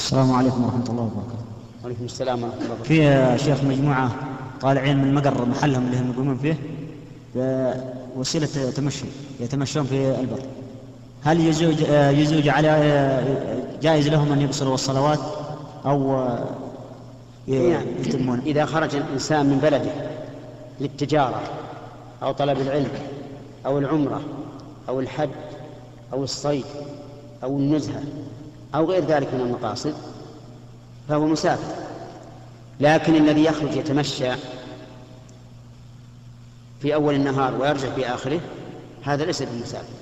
السلام عليكم ورحمة الله وبركاته. وعليكم السلام ورحمة الله وبركاته. في شيخ مجموعة طالعين من مقر محلهم اللي هم يقومون فيه بوسيلة تمشي يتمشون في البر. هل يزوج يزوج على جائز لهم أن يقصروا الصلوات أو يتمون؟ إذا خرج الإنسان من بلده للتجارة أو طلب العلم أو العمرة أو الحج أو الصيد أو النزهة أو غير ذلك من المقاصد فهو مسافر. لكن الذي يخرج يتمشى في أول النهار ويرجع في آخره هذا ليس بمسافر